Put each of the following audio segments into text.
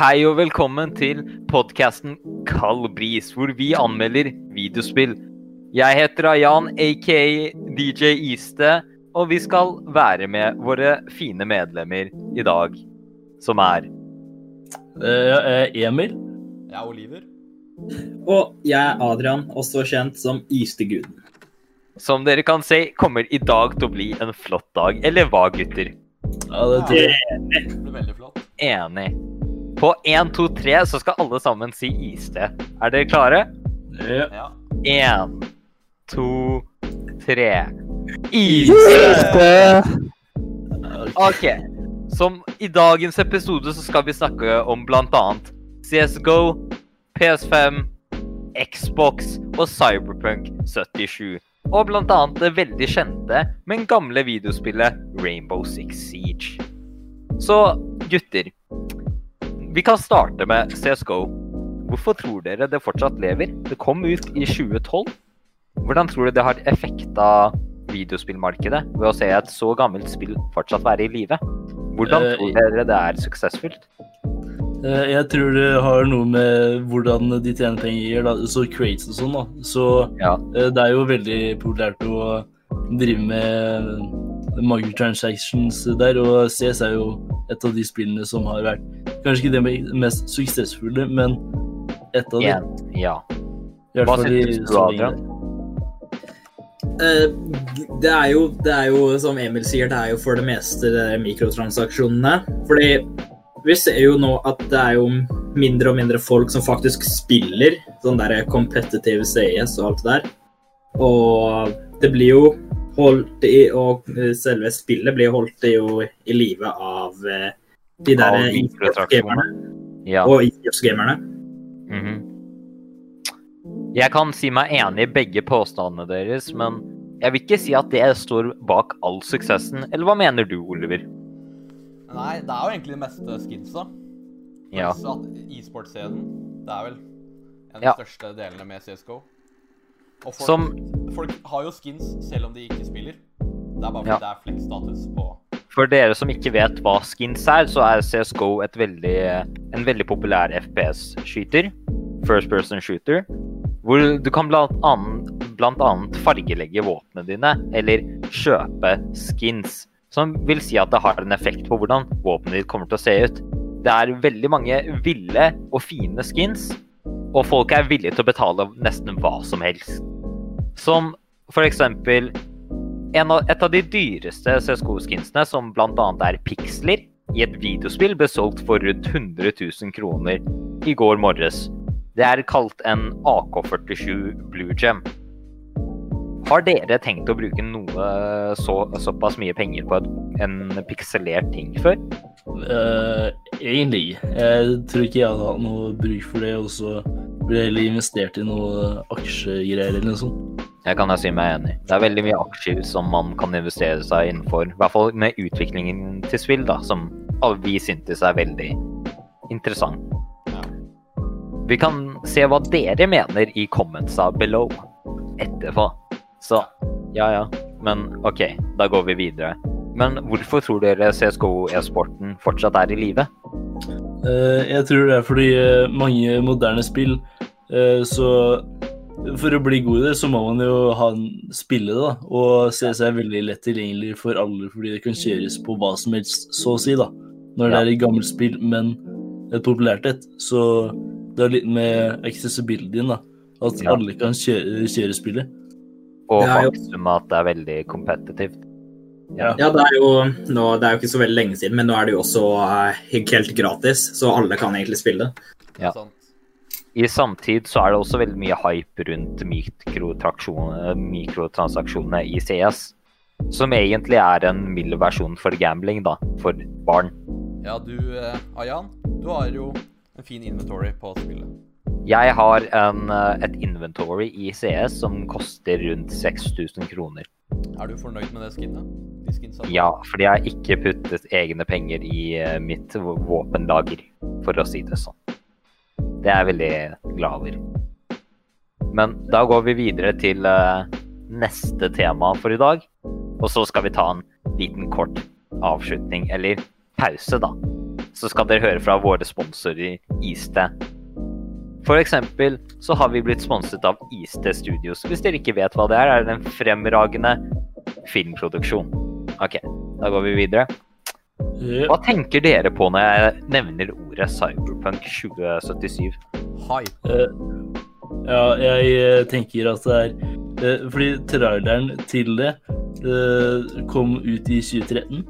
Hei og velkommen til podkasten Kald bris, hvor vi anmelder videospill. Jeg heter Ayan, aka DJ Iste, og vi skal være med våre fine medlemmer i dag, som er Eh, Jeg er Emil. Jeg er Oliver. Og jeg er Adrian, også kjent som Isteguden. Som dere kan se, kommer i dag til å bli en flott dag. Eller hva, gutter? Ja, det tror jeg. Det blir veldig flott. Enig. På 1, 2, 3 så skal alle sammen si iste. Er dere klare? Ja. Én, 1, 2, 3. Iste! Ok, som i dagens episode så skal vi snakke om blant annet CSGO, PS5, Xbox og Cyberpunk 77. Og blant annet det veldig kjente, men gamle videospillet Rainbow Six Siege. Så gutter, vi kan starte med CSGO. Hvorfor tror dere det fortsatt lever? Det kom ut i 2012. Hvordan tror du det har effekta videospillmarkedet ved å se et så gammelt spill fortsatt være i live? Hvordan Eh, tror dere det er suksessfullt? Eh, Jeg tror det har noe med hvordan de tjener penger, da. så crates og sånn. da. Så Ja. eh, det er jo veldig populært å drive med microtransactions der, og CS er jo et av de spillene som har vært kanskje ikke det mest suksessfulle, men et av de. En, ja. Hva syns du, Adrian? Eh, Det er, jo, det er jo, som Emil sier, det er jo for det meste det er mikrotransaksjonene. Fordi vi ser jo nå at det er jo mindre og mindre folk som faktisk spiller sånn der competitive CS og alt det der. Og det blir jo holdt i Og selve spillet blir holdt i, jo i live av eh, de der Av e-sports-gamerne ja. og e-sports-gamerne. Mhm. Jeg kan si meg enig i begge påstandene deres, men jeg vil ikke si at det står bak all suksessen. Eller hva mener du, Oliver? Nei, det er jo egentlig det meste skinsa. Ja. E-sport-scenen, det er vel en av Ja. de største delene med CSGO. Og folk, Som folk har jo skins selv om de ikke spiller. Det er bare fordi Ja. det er flex-status på For dere som ikke vet hva skins er, så er CSGO et veldig, en veldig populær FPS-skyter. First person shooter. Hvor du kan blant annet, blant annet fargelegge våpnene dine, eller kjøpe skins. Som vil si at det har en effekt på hvordan våpenet ditt kommer til å se ut. Det er veldig mange ville og fine skins, og folk er villige til å betale nesten hva som helst. Som for eksempel et av de dyreste CSGO-skinsene, som bl.a. er piksler, i et videospill ble solgt for rundt 100 000 kroner i går morges. Det er kalt en AK-47 Blue Gem. Har dere tenkt å bruke noe så, såpass mye penger på en pikselert ting før? Uh, egentlig. Jeg tror ikke jeg hadde hatt noe bruk for det, og så ble jeg heller investert i noe aksjegreier eller noe sånt. Jeg kan jeg si meg enig. Det er veldig mye aksjer som man kan investere seg innenfor. I hvert fall med utviklingen til spill, da, som vi syntes er veldig interessant. Ja. Vi kan se hva dere mener i commentsa below etterpå. Så ja ja. Men OK, da går vi videre. Men hvorfor tror dere CSGO e-sporten fortsatt er i live? Eh, jeg tror det er fordi eh, mange moderne spill eh, Så for å bli god i det, så må man jo ha en spille det, da. Og CS er veldig lett tilgjengelig for alle fordi det kan kjøres på hva som helst, så å si, da. Når det Ja. er et gammelt spill, men et populært et. Så det er litt med accessibilityen, da. At Ja. alle kan kjøre, kjøre spillet. Og faktum at det er veldig kompetitivt. Ja. Ja, det er jo nå, det er jo ikke så veldig lenge siden, men nå er det jo også uh, helt gratis, så alle kan egentlig spille det. Ja. Sant? I samtid så er det også veldig mye hype rundt mikrotransaksjonene i CS. Som egentlig er en mild versjon for gambling, da. For barn. Ja, du, eh, Ayan, du har jo en fin inventory på spillet. Jeg har en, eh, et inventory i CS som koster rundt 6000 kroner. Er du fornøyd med det skinnet? De? Ja, fordi jeg har ikke puttet egne penger i eh, mitt våpenlager, for å si det sånn. Det er jeg veldig glad over. Men da går vi videre til eh, neste tema for i dag. Og så skal vi ta en liten kort avslutning, eller pause, da. så skal dere høre fra våre sponsorer Iste. For eksempel så har vi blitt sponset av Iste Studios. Hvis dere ikke vet hva det er, er det en fremragende filmproduksjon. Ok, da går vi videre. Ja. Hva tenker dere på når jeg nevner ordet Cyberpunk 2077? Hype. Eh, ja, jeg eh, tenker at det er eh, Fordi traileren til det eh, kom ut i 2013,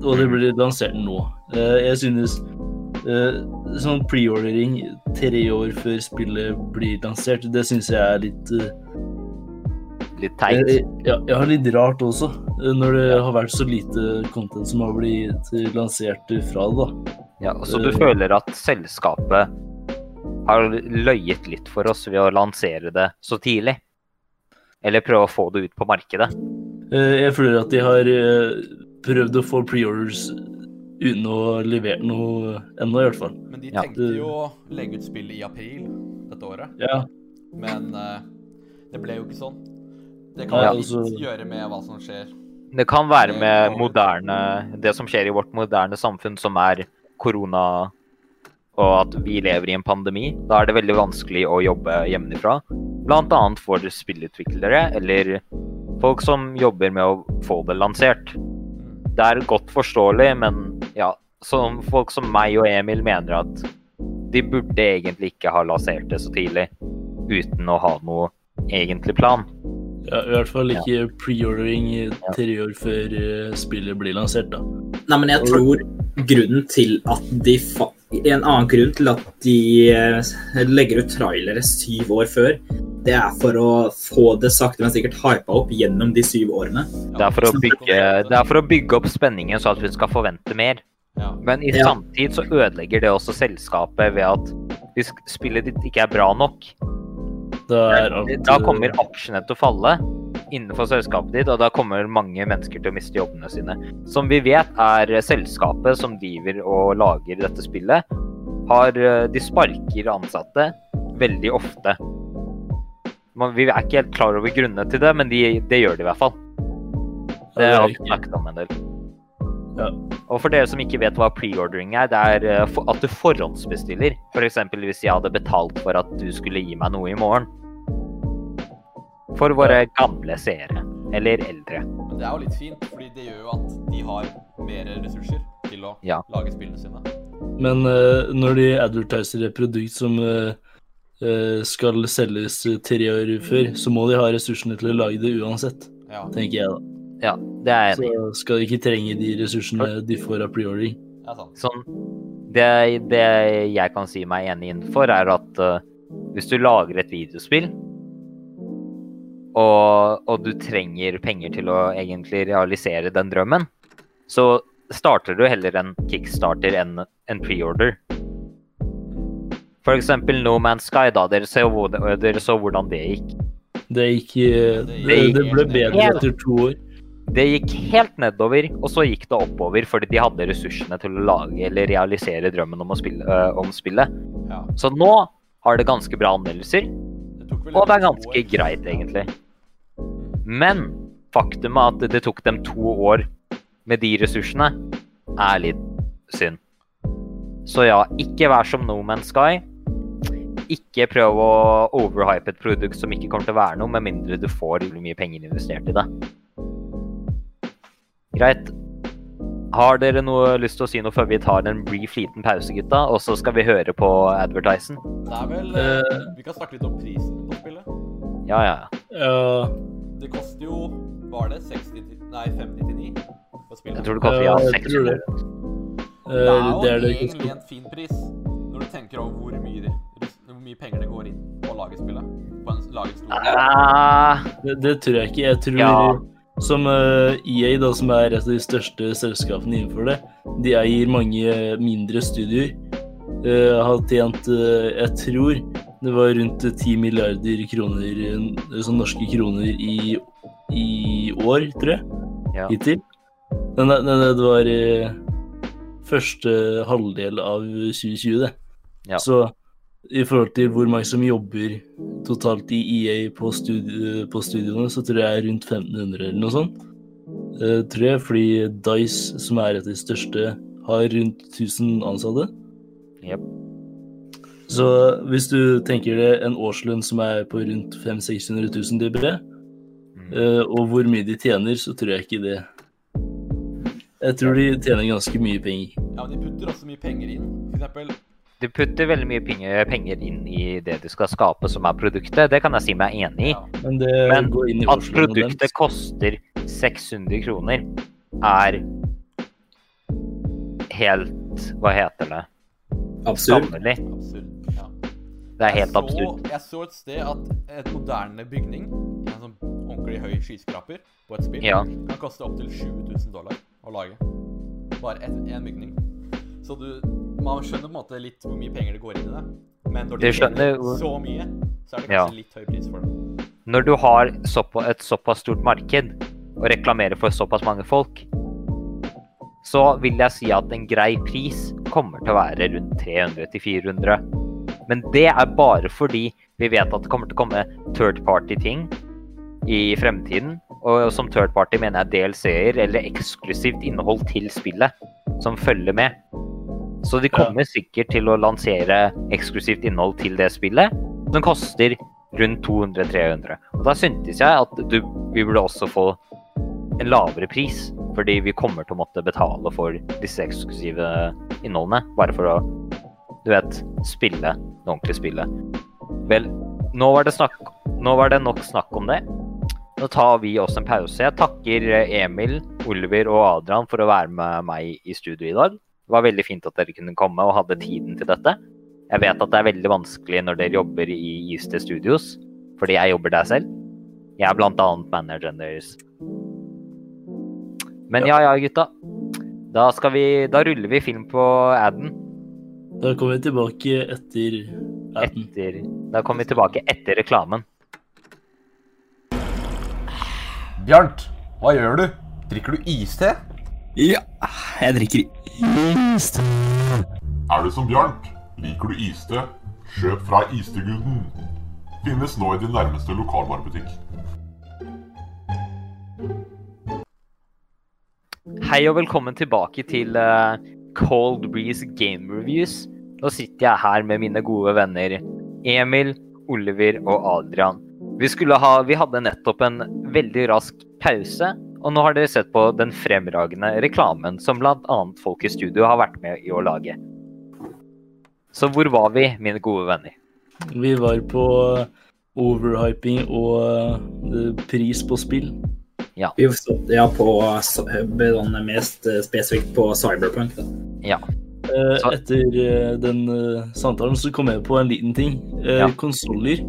og det blir lansert nå. Eh, jeg synes eh, sånn preordering tre år før spillet blir lansert, det syns jeg er litt eh, Litt teit. Ja, jeg har litt rart også, eh, når det har vært så lite content som har blitt eh, lansert fra det. da. Ja, så du føler at selskapet har løyet litt for oss ved å lansere det så tidlig? Eller prøve å få det ut på markedet? Eh, Jeg føler at de har eh, prøvd å få preorders uten å levere noe ennå, i hvert fall. Men de Ja. tenkte jo å legge ut spillet i april dette året. Ja, Men eh, det ble jo ikke sånn. Det kan Ja, litt altså- gjøre med hva som skjer. Det kan være med moderne Det som skjer i vårt moderne samfunn, som er korona og at vi lever i en pandemi. Da er det veldig vanskelig å jobbe hjemmefra. Bl.a. for spillutviklere eller folk som jobber med å få det lansert. Det er godt forståelig, men ja, som folk som meg og Emil mener at de burde egentlig ikke ha lansert det så tidlig uten å ha noe egentlig plan. Ja, i hvert fall ikke preordering tre år før eh, spillet blir lansert, da. Nei, men jeg tror grunnen til at de fa En annen grunn til at de eh, legger ut trailere syv år før, det er for å få det sakte, men sikkert hypa opp gjennom de syv årene. Det er for å bygge, det er for å bygge opp spenningen så at vi skal forvente mer. Ja. Men i Ja. samtid så ødelegger det også selskapet ved at hvis spillet ditt ikke er bra nok, Da, kommer aksjene til å falle innenfor selskapet ditt, og da kommer mange mennesker til å miste jobbene sine. Som vi vet er selskapet som driver og lager dette spillet, har, eh, de sparker ansatte veldig ofte. Man, vi er ikke helt klar over grunnene til det, men de, det gjør de i hvert fall. Det har vi snakket om en del. Ja. Og for dere som ikke vet hva preordering er, det er eh, at du forhåndsbestiller. F.eks. For hvis jeg hadde betalt for at du skulle gi meg noe i morgen. For våre gamle seere. Eller eldre. Men det er jo litt fint, fordi det gjør jo at de har mer ressurser til å Ja. lage spillene sine. Men uh, når de advertiser et produkt som uh, uh, skal selges tre år før, så må de ha ressursene til å lage det uansett, Ja, tenker jeg da. Ja, det er jeg enig i. Så skal de ikke trenge de ressursene de får av preordering. sant. Sånn, det, det jeg kan si meg enig innenfor, er at hvis du lager et videospill, og, og du trenger penger til å egentlig realisere den drømmen, så starter du heller en kickstarter enn en preorder. For eksempel No Man's Sky, da. Dere så, dere så hvordan det gikk. Det gikk eh, Det Det, ble bedre etter to år. Det gikk helt nedover, og så gikk det oppover fordi de hadde ressursene til å lage eller realisere drømmen om, å spille, øh, om spillet. Ja. Så nå har det ganske bra anmeldelser, og det er ganske greit, egentlig. Men faktumet at det tok dem to år med de ressursene, er litt synd. Så ja, ikke vær som No Man's Sky. Ikke prøv å overhype et produkt som ikke kommer til å være noe, med mindre du får mye penger investert i det. Greit. Har dere noe lyst til å si noe før vi tar en brief liten pause, gutta? Og så skal vi høre på advertisen? Det er vel eh, Eh. Vi kan snakke litt om prisen. Ja, ja. ja. Ja, Det koster jo Var det 60 til- Nei, 50-99 på? Jeg tror det koster ja, Ja, jeg tror 600. det. det eh, er jo det er det egentlig en fin pris når du tenker over hvor mye, hvor mye penger det går inn på å lage spillet. På en, lage Uh, Ah, Det, det tror jeg ikke. Jeg tror Ja. som eh, EA, da, som er et av de største selskapene innenfor det, de eier mange mindre studier. Uh, har tjent, uh, jeg tror det var rundt 10 milliarder kroner, eh, sånn norske kroner i, i år, tror jeg, Ja. hittil. Men det, var eh, første halvdel av 2020, det. Ja. Så i forhold til hvor mange som jobber totalt i EA på, studi på studioene, så tror jeg rundt 1500 eller noe sånt. Uh, tror jeg, fordi Dice, som er et av de største, har rundt 1000 ansatte. Jep. Så hvis du tenker deg en årslønn som er på rundt 500 000-600 000 DB, Mm. eh, og hvor mye de tjener, så tror jeg ikke det. Jeg tror de tjener ganske mye penger. Ja, men de putter også mye penger inn. For eksempel Du putter veldig mye penger, inn i det du skal skape, som er produktet. Det kan jeg si meg enig i. ja. Men det Men går inn i At produktet koster 600 kroner, er helt Hva heter det? Absurd. Absurd. Ja. Det er helt jeg absurd. Jeg så et sted at et moderne bygning, en sånn ordentlig høy skyskraper på et spill, Ja. kan koste opptil 20 000 dollar å lage. Bare én bygning. Så du Man skjønner på en måte litt hvor mye penger det går inn i det. Men når du Det skjønner så mye, så er det Ja. kanskje litt høy pris for det. Når du har såpa, et såpass stort marked og reklamerer for såpass mange folk, så vil jeg si at en grei pris kommer til å være rundt 300-400. Men det er bare fordi vi vet at det kommer til å komme third party-ting i fremtiden. Og som third party mener jeg DLC-er eller eksklusivt innhold til spillet som følger med. Så de kommer sikkert til å lansere eksklusivt innhold til det spillet, som koster rundt 200-300. Og Da syntes jeg at du, vi burde også få en lavere pris, fordi vi kommer til å måtte betale for disse eksklusive innholdene, bare for å, du vet, spille det ordentlige spillet. Vel, nå var snakk, nå var det nok snakk om det. Nå tar vi oss en pause. Jeg takker Emil, Oliver og Adrian for å være med meg i studio i dag. Det var veldig fint at dere kunne komme og hadde tiden til dette. Jeg vet at det er veldig vanskelig når dere jobber i IST Studios, fordi jeg jobber der selv. Jeg er blant annet manageren deres. Men ja ja, gutta. Da, skal vi, da ruller vi film på Adden. Da kommer vi tilbake etter adden. Etter, da kommer vi tilbake etter reklamen. Bjarnt, hva gjør du? Drikker du iste? Ja, jeg drikker iste. Er du som Bjarnt? Liker du iste? Kjøp fra Isteguden. Finnes nå i din nærmeste lokalvarebutikk. Hei og velkommen tilbake til eh, Cold Breeze Game Reviews. Nå sitter jeg her med mine gode venner Emil, Oliver og Adrian. Vi, ha, vi hadde nettopp en veldig rask pause, og nå har dere sett på den fremragende reklamen som bl.a. folk i studio har vært med i å lage. Så hvor var vi, mine gode venner? Vi var på overhyping og eh, pris på spill. Vi så, ja, på sånn mest eh, spesifikt på Cyberpunk. Da. Ja. Eh, Så- Etter eh, den samtalen så kom jeg på en liten ting. Eh, Ja. Konsoller.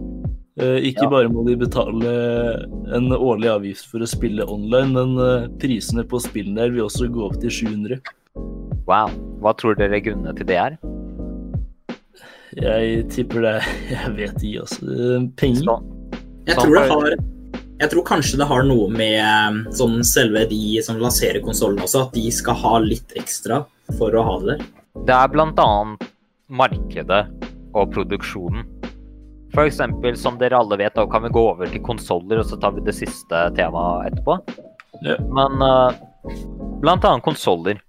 Eh, ikke Ja. bare må de betale en årlig avgift for å spille online, men eh, prisene på spillene der vil også gå opp til 700. Wow. Hva tror dere grunnene til det er? Jeg tipper det Jeg vet ikke, altså. Penger. Så, Jeg tror det har jeg tror kanskje det har noe med eh, sånn selve de som lanserer konsollen også, at de skal ha litt ekstra for å ha det der. Det er bl.a. markedet og produksjonen. For eksempel, som dere alle vet, da kan vi gå over til konsoller, og så tar vi det siste temaet etterpå. Ja. Men uh, blant annet konsoller.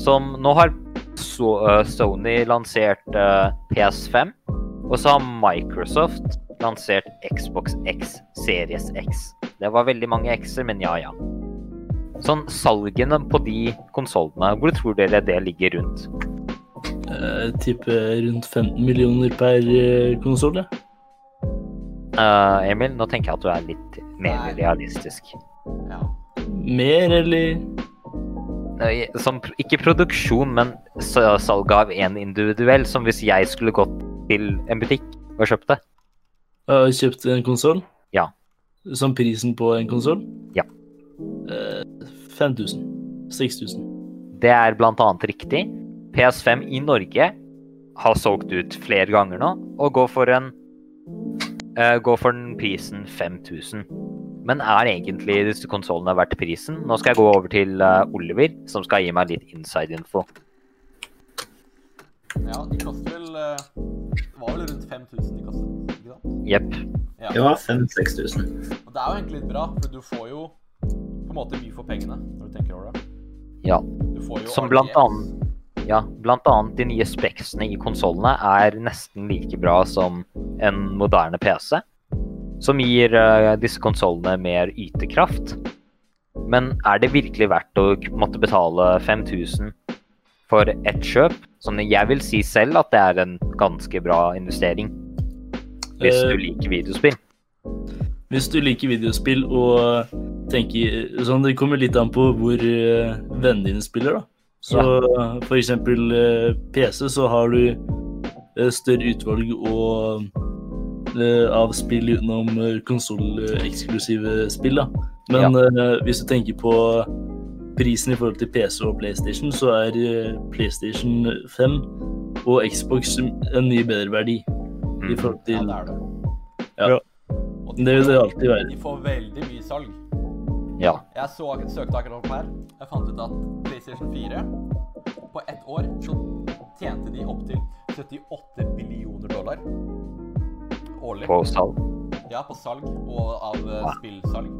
Som nå har so eh, Sony lansert uh, PS5, og så har Microsoft lansert Xbox X Series X. Det var veldig mange X-er, men ja ja. Sånn salgene på de konsollene, hvor tror dere det ligger rundt? Jeg tipper rundt 15 millioner per uh, konsoll. Ja. Uh, Emil, nå tenker jeg at du er litt mer Nei. realistisk. Ja. Mer, eller? Som, ikke produksjon, men sa- salg av en individuell. Som hvis jeg skulle gått til en butikk og kjøpt det. Jeg har kjøpt en konsoll. Ja. Som prisen på en konsoll? Ja. Eh, 5000. 6000. Det er blant annet riktig. PS5 i Norge har solgt ut flere ganger nå, og går for en uh, går for den prisen 5000. Men er egentlig disse konsollene verdt prisen? Nå skal jeg gå over til uh, Oliver, som skal gi meg litt inside info. ja, de koster vel eh, Det var vel rundt 5000 de sant? Jepp. Ja. Ja, 5000-6000. Og det er jo egentlig litt bra, for du får jo på en måte mye for pengene, når du tenker over det. Ja. Du får jo Som blant annet Ja, blant annet de nye speksene i konsollene er nesten like bra som en moderne PC. Som gir uh, disse konsollene mer ytekraft. Men er det virkelig verdt å måtte betale 5000 for ett kjøp? Sånn, jeg vil si selv at det er en ganske bra investering. Hvis Eh, du liker videospill. Hvis du liker videospill og tenker sånn, Det kommer litt an på hvor uh, vennene dine spiller, da. Så for eksempel eh, PC, så har du eh, større utvalg og, eh, av spill utenom konsolleksklusive spill, da. Men eh, hvis du tenker på prisen i forhold til PC og PlayStation, så er eh, PlayStation 5 og Xbox en mye bedre verdi i forhold til Ja, det er det. Ja. Og de Det vil får- det alltid være. De får veldig mye salg. Ja. Jeg så, søkte akkurat opp her. Jeg fant ut at PlayStation 4 på ett år så tjente de opptil 78 billioner dollar årlig. På salg. Ja, på salg og av ja. spillsalg.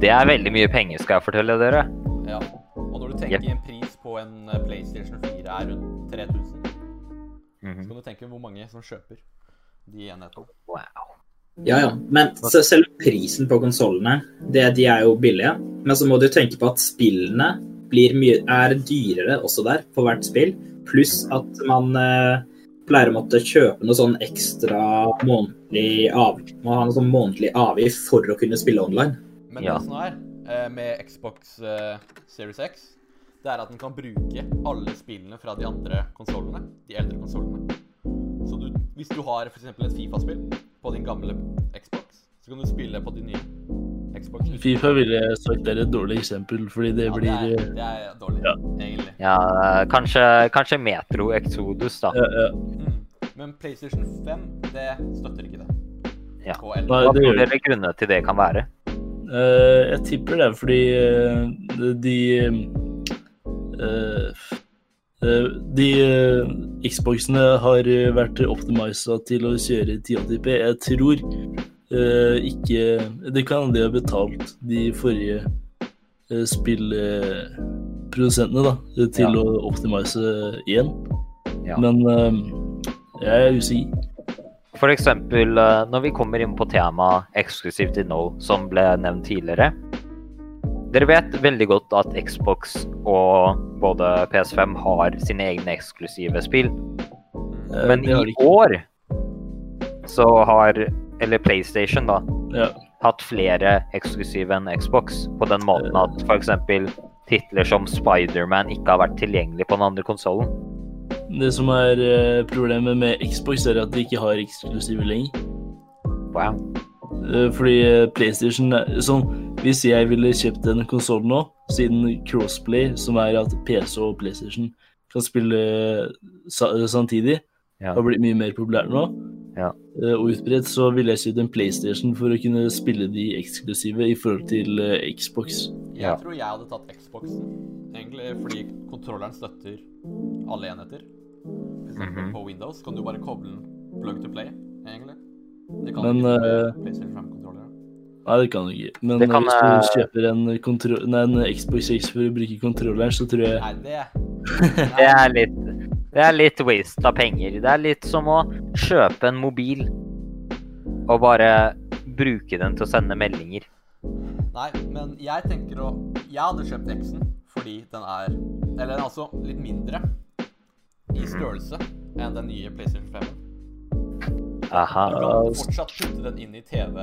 Det er veldig mye penger, skal jeg fortelle dere. Ja. Og når du tenker en pris på en eh, PlayStation 4 er rundt 3000, Mhm. så kan du tenke hvor mange som kjøper de enhetene. Wow. Ja, ja. Men selv prisen på konsollene, de er jo billige. Men så må du tenke på at spillene blir mye, er dyrere også der på hvert spill. Pluss at man eh, pleier å måtte kjøpe noe sånn ekstra månedlig avgift. må ha noe sånn månedlig avgift for å kunne spille online. Men Ja. det som er eh, med Xbox eh, Series X, det er at den kan bruke alle spillene fra de andre konsollene, de eldre konsollene. Så du, hvis du har f.eks. et Fifa-spill på din gamle Xbox, så kan du spille på din nye Xbox. Fifa ville jeg sagt er et dårlig eksempel, fordi det Ja, det, blir er, eh, det er dårlig, Ja. egentlig. Ja, kanskje, kanskje Metro Exodus, da. ja, ja. Mm. Men PlayStation 5, det støtter ikke det. Ja. Hva det tror dere grunnene til det kan være? Uh, jeg tipper det er fordi uh, de uh, eh, De Xboxene har eh, vært optimisa til å kjøre 1080p. Jeg tror eh, ikke Det kan de ha betalt de forrige uh, spillprodusentene da, til Ja. å optimise igjen. Ja. Men eh, jeg er usikker. For eksempel når vi kommer inn på temaet eksklusivt innhold, som ble nevnt tidligere. Dere vet veldig godt at Xbox og både PS5 har sine egne eksklusive spill. Eh, Men i år så har, eller PlayStation da, Ja. hatt flere eksklusive enn Xbox. På den måten at f.eks. titler som Spiderman ikke har vært tilgjengelig på den andre konsollen. Det som er eh, problemet med Xbox, er at de ikke har eksklusive lenger. Wow. Eh, Fordi PlayStation sånn, Hvis jeg ville kjøpt en konsoll nå, siden crossplay, som er at PC og PlayStation kan spille eh, samtidig, Ja. har blitt mye mer populært nå, Ja. eh, og utbredt, så ville jeg kjøpt en PlayStation for å kunne spille de eksklusive i forhold til Xbox. Xbox. Jeg tror jeg hadde tatt Xboxen, egentlig fordi kontrolleren støtter alle enheter. For eksempel Mhm. på Windows kan du bare koble den plug to play, egentlig. Det kan Men, Nei, det kan du ikke. Men kan, hvis eh, du kjøper en, nei, en Xbox X for å bruke kontrolleren, så tror jeg Nei, det Det er litt Det er litt waste av penger. Det er litt som å kjøpe en mobil og bare bruke den til å sende meldinger. Nei, men jeg tenker å Jeg hadde kjøpt X-en fordi den er Eller er altså litt mindre i størrelse enn den nye PlayStation 5. Aha. Du kan fortsatt putte den inn i TV.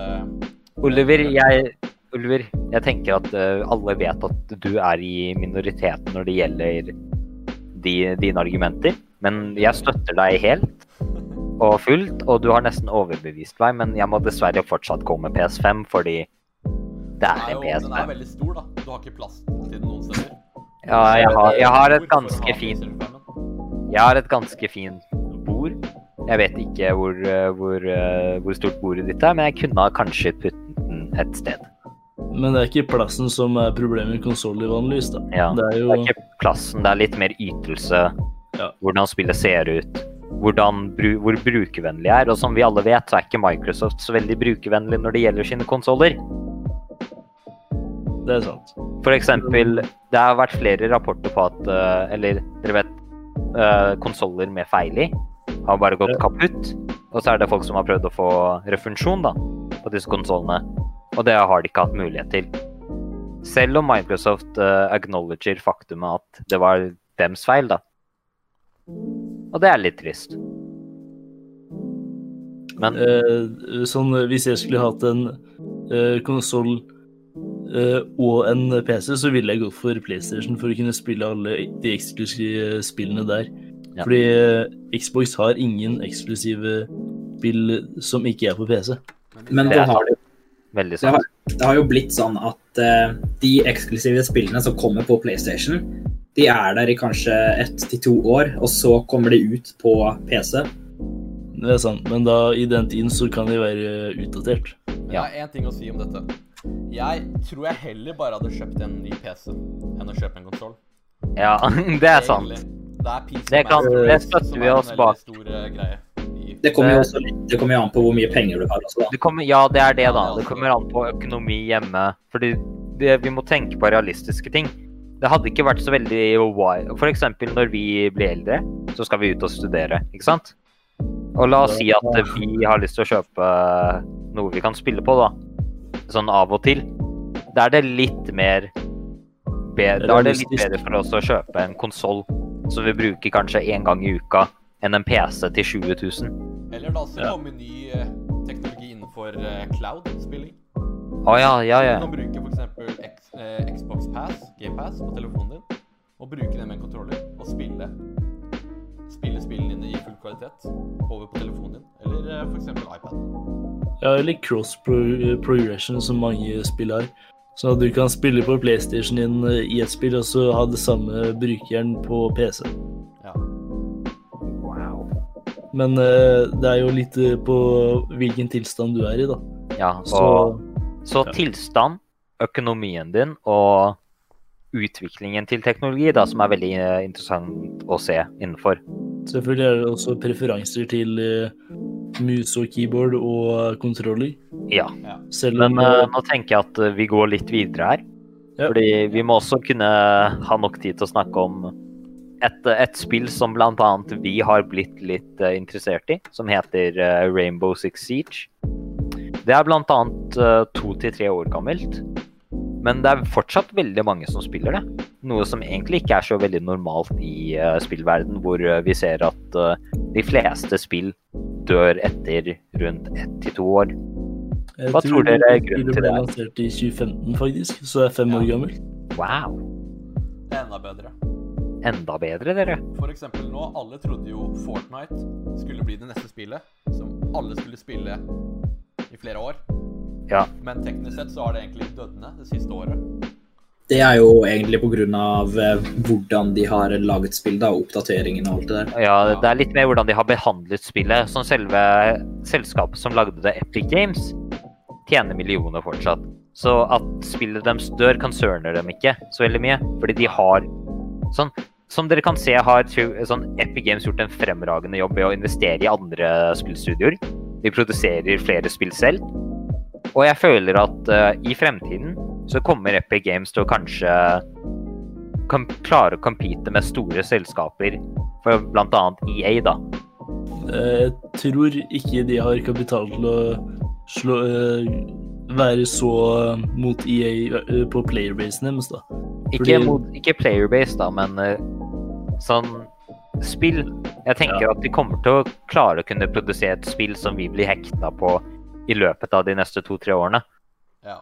Oliver, jeg, Oliver, jeg tenker at eh, alle vet at du er i minoriteten når det gjelder de, dine argumenter. Men jeg støtter deg helt og fullt, og du har nesten overbevist meg. Men jeg må dessverre fortsatt gå med PS5, fordi det er en en jo, den er PS5. veldig stor, da. Du har ikke plass til den noen steder. Ja, jeg har, jeg har et ganske fint Jeg har et ganske fint bord. Jeg vet ikke hvor, eh, hvor, eh, hvor stort bordet ditt er, men jeg kunne kanskje den et sted. Men det er ikke plassen som er problemet med konsoller vanligvis, da. Ja. Det er jo... Det er ikke plassen, det er litt mer ytelse. Ja. Hvordan spillet ser ut. Hvordan, hvor brukervennlig er. Og som vi alle vet, så er ikke Microsoft så veldig brukervennlig når det gjelder sine konsoller. Det er sant. For eksempel, det har vært flere rapporter på at eh, Eller dere vet, uh, konsoller med feil i har bare gått kaputt. Og så er det folk som har prøvd å få refusjon da, på disse konsollene. Og det har de ikke hatt mulighet til. Selv om Microsoft uh, acknowledger faktumet at det var dems feil, da. Og det er litt trist. Men Eh, sånn, hvis jeg skulle hatt en uh, konsoll og en PC, så ville jeg gått for PlayStation for å kunne spille alle de eksklusive spillene der. Ja. Fordi eh, Xbox har ingen eksklusive spill som ikke er på PC. Men er har, det, veldig det, har, sant. det har jo blitt sånn at uh, de eksklusive spillene som kommer på PlayStation, de er der i kanskje ett til to år, og så kommer de ut på PC. Det er sant, men da i den tiden så kan de være utdatert. Jeg har én ting å si om dette. Jeg tror jeg heller bare hadde kjøpt en ny PC enn å kjøpe en konsoll. Ja, det er sant. Det er PC Det kan- det støtter vi oss bak. Stor uh, greie. Det kommer jo Eh. også litt, det kommer an på hvor mye penger du har også, da. Det kommer, ja, det er det, da. Det er kommer an på økonomi hjemme. Fordi det, vi må tenke på realistiske ting. Det hadde ikke vært så veldig F.eks. Når vi blir eldre, så skal vi ut og studere, ikke sant? Og la oss si at vi har lyst til å kjøpe noe vi kan spille på, da. Sånn av og til. Da er det litt mer bedre, Da er det litt bedre for oss å kjøpe en konsoll som vi bruker kanskje én gang i uka, enn en PC til 20 000. Eller da så kommer Ja. ny eh, teknologi innenfor eh, cloud-spilling. Å ja, ja, ja. Du kan bruke f.eks. X, eh, Xbox Pass, GamePass, på telefonen din, og bruke den med en kontroller og spille spille spillene dine i full kvalitet over på telefonen din, eller f.eks. iPad. Ja, eller cross pro progression, som mange spill har. Sånn at du kan spille på PlayStation din i et spill, og så ha det samme brukeren på PC. Men eh, det er jo litt eh, på hvilken tilstand du er i, da. Ja, Så og Så så tilstand, økonomien din og utviklingen til teknologi, da, som er veldig eh, interessant å se innenfor. selvfølgelig er det også preferanser til mus og keyboard og kontroller. Ja. Selv Men om nå tenker jeg at vi går litt videre her. Ja. Fordi vi må også kunne ha nok tid til å snakke om et, et spill som bl.a. vi har blitt litt eh, interessert i, som heter eh, Rainbow Six Siege. Det er bl.a. Uh, to til tre år gammelt. Men det er fortsatt veldig mange som spiller det. Noe som egentlig ikke er så veldig normalt i uh, spillverden, hvor uh, vi ser at uh, de fleste spill dør etter rundt ett til to år. jeg hva tror dere er grunnen til det? det? ble lansert i 2015, faktisk, så det er fem Ja. år gammelt. Wow! Det er Enda bedre. Enda bedre, dere. For eksempel nå, alle trodde jo Fortnite skulle bli det neste spillet, som alle skulle spille i flere år. Ja. Men teknisk sett så har det egentlig dødd ned det siste året. Det er jo egentlig pga. Eh, hvordan de har laget spill, da, og oppdateringen og alt det der. Ja, det er litt mer hvordan de har behandlet spillet. Som selve selskapet som lagde det, Epic Games, tjener millioner fortsatt. Så at spillet deres dør, concerner dem ikke så veldig mye. Fordi de har sånn Som dere kan se, har sånn Epic Games gjort en fremragende jobb ved å investere i andre spillstudioer. De produserer flere spill selv. Og jeg føler at uh, i fremtiden så kommer Epic Games til å kanskje kan klare å compete med store selskaper, for bl.a. EA, da. Eh, Jeg tror ikke de har kapital til å slå, eh, være så mot EA på playerbasen deres, da. Ikke, Fordi- mot, ikke playerbase, da, men sånn spill. Jeg tenker Ja. at de kommer til å klare å kunne produsere et spill som vi blir hekta på i løpet av de neste to-tre årene. Ja.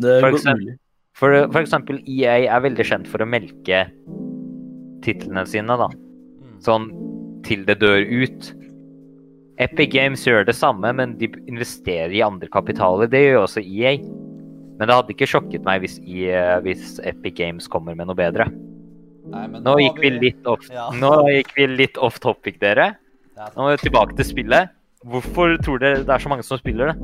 Det er For eksempel- For, for eksempel EA er veldig kjent for å melke titlene sine, da. Mm. Sånn til det dør ut. Epic Games gjør det samme, men de investerer i andre kapitaler. Det gjør også EA. Men det hadde ikke sjokket meg hvis, EA, hvis Epic Games kommer med noe bedre. Nei, nå, Nå gikk vi litt off, Ja. nå gikk vi litt off topic, dere. Er Nå er vi tilbake til spillet. Hvorfor tror dere det er så mange som spiller det?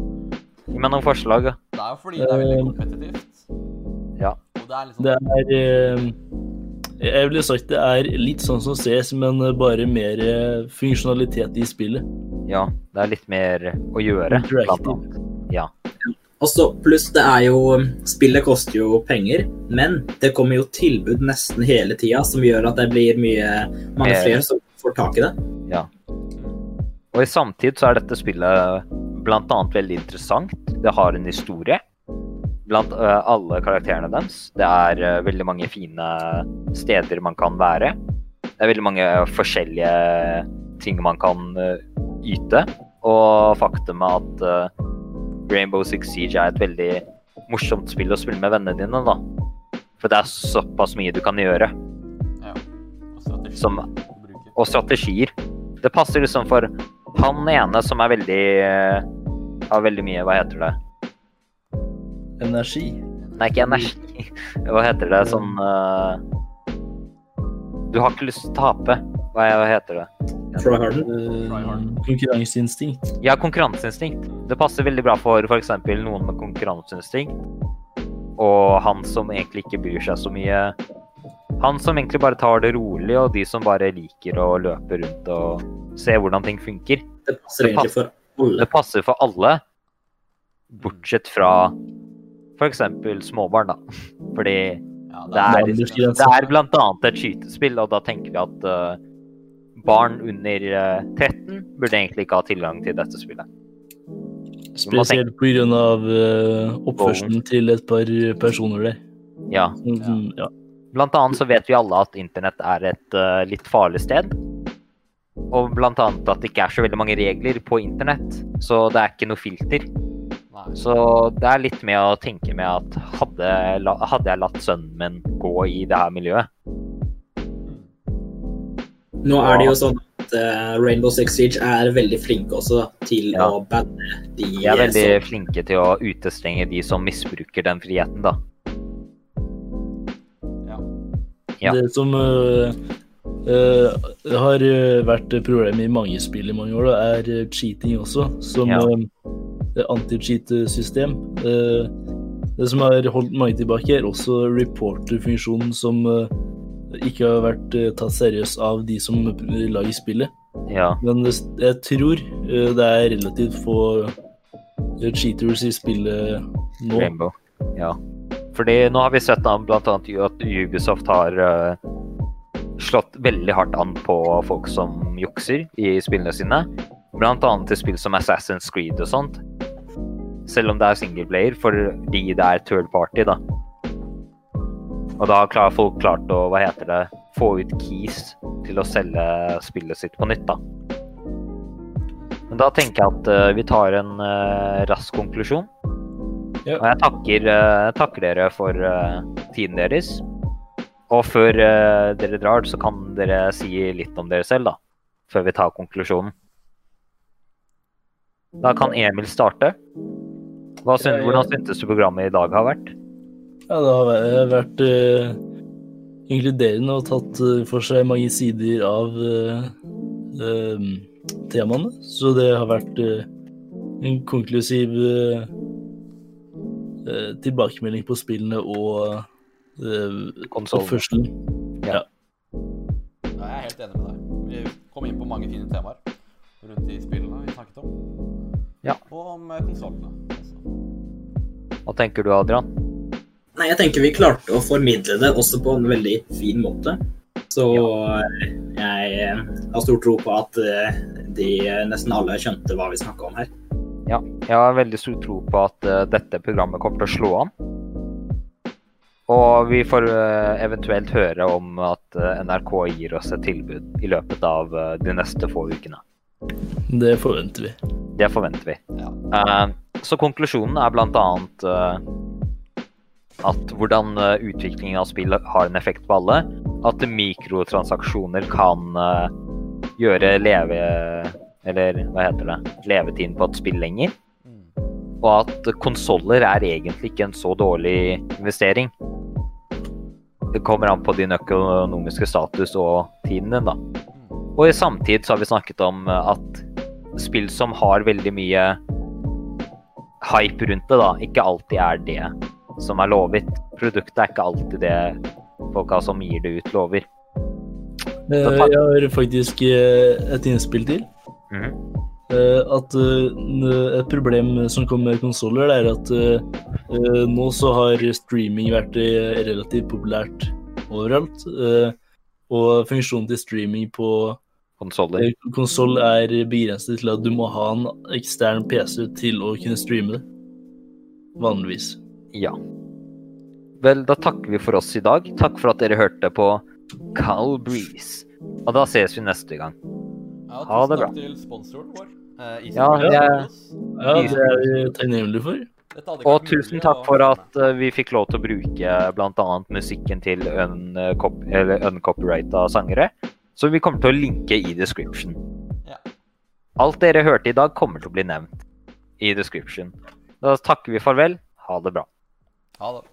Gi meg noen forslag. da. Det er jo fordi det er veldig Eh, kompetitivt. Ja. Og det er liksom Det er eh, Jeg ville sagt det er litt sånn som CS, men bare mer eh, funksjonalitet i spillet. Ja, det er litt mer å gjøre. Blant annet. Ja. Og så pluss det er jo Spillet koster jo penger, men det kommer jo tilbud nesten hele tida som gjør at det blir mye mange flere som får tak i det. Ja. Og i samtid så er dette spillet annet veldig interessant. Det har en historie blant uh, alle karakterene deres. Det er uh, veldig mange fine steder man kan være. Det er veldig mange forskjellige ting man kan uh, yte. Og faktumet at Rainbow Six Siege er et veldig morsomt spill å spille med vennene dine, da. For det er såpass mye du kan gjøre. Ja. Og strategier. Som- og strategier. Det passer liksom for han ene som er veldig eh, Har veldig mye Hva heter det? Energi. Nei, ikke energi. Hva heter det sånn eh, Du har ikke lyst til å tape. Hva hva heter det? Try hard. Eh, konkurranseinstinkt. Ja, konkurranseinstinkt. Det passer veldig bra for f.eks. noen med konkurranseinstinkt. Og han som egentlig ikke bryr seg så mye. Han som egentlig bare tar det rolig, og de som bare liker å løpe rundt og se hvordan ting funker. Det passer Det egentlig for alle. Det passer for alle, bortsett fra f.eks. småbarn, da. Fordi det er, det er blant annet et skytespill, og da tenker vi at uh, barn under uh, 13 burde egentlig ikke ha tilgang til dette spillet. Spesielt pga. Uh, oppførselen til et par personer der. Ja. Som- ja. Blant annet så vet vi alle at internett er et uh, litt farlig sted. Og blant annet at det ikke er så veldig mange regler på internett, så det er ikke noe filter. Så det er litt med å tenke med at hadde, hadde jeg latt sønnen min gå i det her miljøet Nå er det jo sånn at eh, Rainbow Six Siege er veldig flinke også til Ja. å banne de De er veldig som flinke til å utestenge de som misbruker den friheten, da. Ja. Ja. Det som uh, uh, har vært problem i mange spill i mange år, da, er cheating også, som Ja. det anti-cheat-system. Øh, det som har holdt mange tilbake, er også reporter-funksjonen, som øh, ikke har vært tatt seriøst av de som lager spillet. Ja. Men jeg tror det er relativt få cheaters i spillet nå. Rainbow. Ja. Fordi nå har vi sett bl.a. at Ubisoft har eh, slått veldig hardt an på folk som jukser i spillene sine. Blant annet til spill som Assassin's Creed og sånt. Selv om det er singleplayer, fordi det er third party, da. Og da har folk klart å, hva heter det, få ut keys til å selge spillet sitt på nytt, da. Men da tenker jeg at uh, vi tar en uh, rask konklusjon. Yep. Og jeg takker, uh, takker dere for tiden deres. Og før dere drar, så kan dere si litt om dere selv, da. Før vi tar konklusjonen. Da kan Emil starte. Hva syn, Ja, ja. Hvordan syntes du programmet i dag har vært? Ja, det har vært uh, inkluderende og tatt uh, for seg mange sider av uh, temaene. Så det har vært en konklusiv tilbakemelding på spillene og uh, oppførselen. Ja, jeg er helt enig med deg. Vi kom inn på mange fine temaer rundt de spillene vi snakket om. Ja. Og om eh, konsollene. Hva tenker du, Adrian? Nei, jeg tenker vi klarte å formidle det også på en veldig fin måte. Så eh, jeg eh, har stor tro på at de nesten alle skjønte hva vi snakka om her. Ja, jeg har veldig stor tro på at dette programmet kommer til å slå an. Og vi får eventuelt høre om at NRK gir oss et tilbud i løpet av de neste få ukene. Det forventer vi. Det forventer vi. Ja. Uh, så konklusjonen er blant annet eh, at hvordan eh, utviklingen av spill har en effekt på alle. At mikrotransaksjoner kan uh, gjøre leve... Eller hva heter det? Levetiden på et spill lenger. Mm. Og at konsoller er egentlig ikke en så dårlig investering. Det kommer an på din økonomiske status og tiden din, da. Mm. Og i samtid så har vi snakket om at spill som har veldig mye hype rundt det, da, ikke alltid er det som er lovet. Produktet er ikke alltid det folka som gir det ut, lover. Eh, jeg har faktisk eh, et innspill til. Eh, at et problem som kommer med konsoller, er at nå så har streaming vært relativt populært overalt. og funksjonen til streaming på Konsoller. konsoll er begrenset til at du må ha en ekstern PC til å kunne streame det. Vanligvis. Ja. Vel, da takker vi for oss i dag. Takk for at dere hørte på Cal Breeze. Og da ses vi neste gang. Ja, Ha det takk til sponsoren vår. eh, Ja, er- Ja, det er vi takknemlige for. Og tusen takk for at eh, vi fikk lov til å bruke bl.a. musikken til uncopyrighta sangere. Så vi kommer til å linke i description. Ja. Alt dere hørte i dag, kommer til å bli nevnt i description. Da takker vi farvel. Ha det bra. Ha det.